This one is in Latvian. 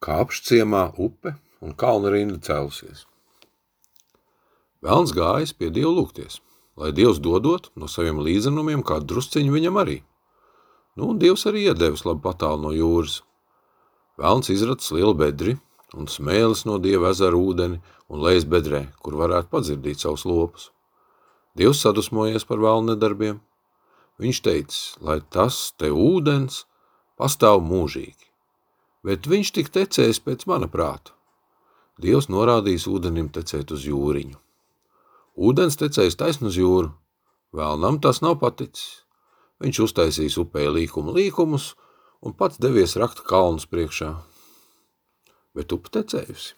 Kāpšciemā upe un kalna rinda cēlusies. Velns gājis pie Dievu lūgties, lai Dievs dodot no saviem līdzenumiem kādu drusciņu viņam arī. Nu, un Dievs arī iedevis labi patālu no jūras. Velns izracis lielu bedri un smēlis no Dieva ezera ūdeni un lejas bedrē, kur varētu padzirdīt savus lopus. Dievs sadusmojies par vēlnu nedarbiem. Viņš teica, lai tas te ūdens pastāv mūžīgi bet viņš tik tecējis pēc mana prāta. Dievs norādījis ūdenim tecēt uz jūriņu. Ūdens tecējis taisn uz jūru, vēlnam tas nav paticis. Viņš uztaisīs upē līkumu līkumus un pats devies rakta kalnus priekšā. Bet upe tecējusi.